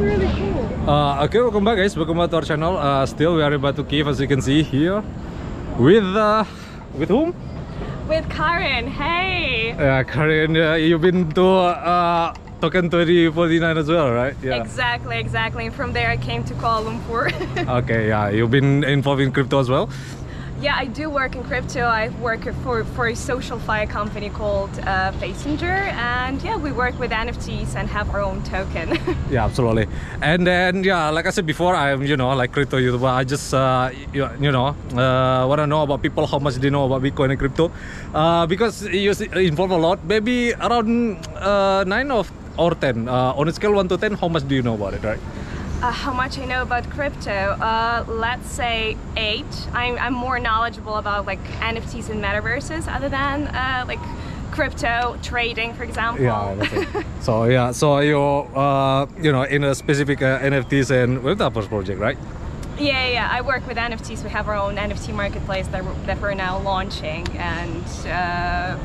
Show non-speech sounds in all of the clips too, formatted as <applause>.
really cool. Uh, okay, welcome back guys. Welcome back to our channel. Uh, still we are about to Kiev as you can see here. With uh, with whom? With Karin, hey! Yeah, Karin, uh, you've been to uh, Token 2049 as well, right? Yeah. Exactly, exactly. And from there I came to Kuala Lumpur. <laughs> Okay, yeah, you've been involved in crypto as well. Yeah, I do work in crypto. I work for, for a SocialFi company called uh, Paysenger. And yeah, we work with NFTs and have our own token. <laughs> Yeah, absolutely. And then yeah, like I said before, I'm you know like crypto YouTuber. I just uh, you, you know uh, want to know about people how much they know about Bitcoin and crypto, uh, because you involve a lot. Maybe around uh, nine of or ten. Uh, on a scale one to ten, how much do you know about it, right? Uh, how much I know about crypto? Uh, let's say eight. I'm, I'm more knowledgeable about like NFTs and metaverses other than uh, like crypto trading, for example. Yeah, <laughs> so yeah, so you uh, you know in a specific uh, NFTs and developers project, right? yeah, yeah. I work with NFTs. We have our own NFT marketplace that we're, that we're now launching, and uh,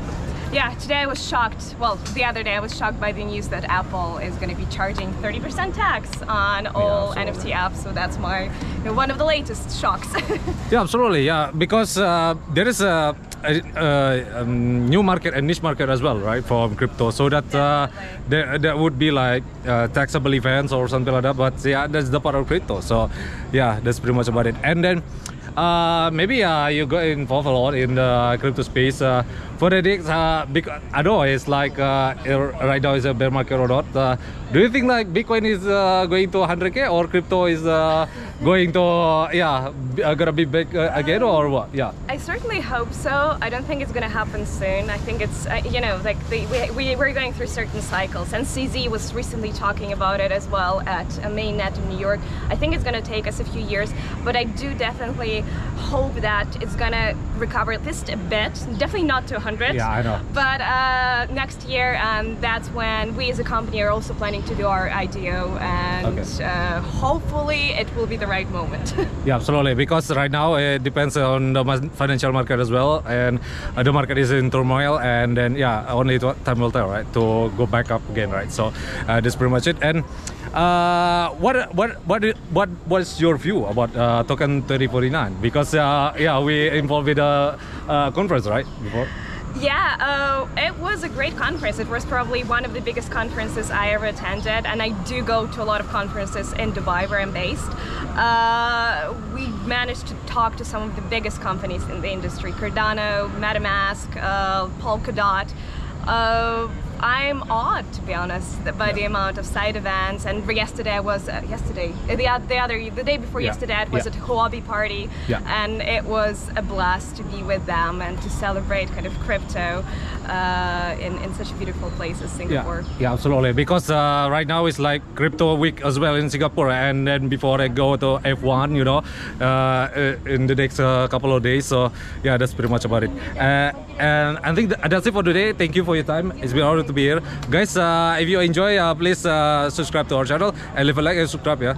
yeah, today I was shocked. Well, the other day I was shocked by the news that Apple is going to be charging 30% tax on all absolutely. NFT apps. So that's my you know, one of the latest shocks. <laughs> Yeah, absolutely. Yeah, because uh, there is a, a, a, um, new market, a niche market as well, right, for crypto. So that uh, there, there would be like uh, taxable events or something like that. But yeah, that's the part of crypto. So yeah, that's pretty much about it. And then. Uh, maybe uh, you got involved a lot in the crypto space. Uh, for the next, uh, because I know it's like uh, right now is a bear market or not. Uh, do you think like Bitcoin is uh, going to 100k or crypto is going to yeah gonna be big again or what? Yeah. I certainly hope so. I don't think it's going to happen soon. I think it's, you know, like the, we, we, we're going through certain cycles. And CZ was recently talking about it as well at mainnet in New York. I think it's going to take us a few years, but I do definitely hope that it's going to recover at least a bit. Definitely not to 100. Yeah, I know. But uh, next year, and that's when we as a company are also planning to do our IDO, and Okay. uh, hopefully it will be the right moment. <laughs> Yeah, absolutely. Because right now it depends on the financial market as well, and uh, the market is in turmoil. And then yeah, only time will tell, right, to go back up again, right? So uh, that's pretty much it. And uh, what what what what was your view about uh, Token 3049? Because uh, yeah, we involved with a uh, conference, right, before. Yeah, uh, it was a great conference. It was probably one of the biggest conferences I ever attended, and I do go to a lot of conferences in Dubai where I'm based. Uh, we managed to talk to some of the biggest companies in the industry: Cardano, MetaMask, uh, Polkadot. I'm awed, to be honest, by the amount of side events. And yesterday I was uh, yesterday uh, the, the other the day before Yeah, yesterday I was yeah. at Huobi party, Yeah. and it was a blast to be with them and to celebrate kind of crypto uh, in in such a beautiful place as Singapore. Yeah, yeah, absolutely. Because uh, right now it's like crypto week as well in Singapore, and then before I go to F1, you know, uh, uh, in the next uh, couple of days. So yeah, that's pretty much about it. And I think th- that's it for today. Thank you for your time. It's been honor to be here, guys. Uh, if you enjoy, uh, please uh, subscribe to our channel and leave a like and subscribe. Yeah.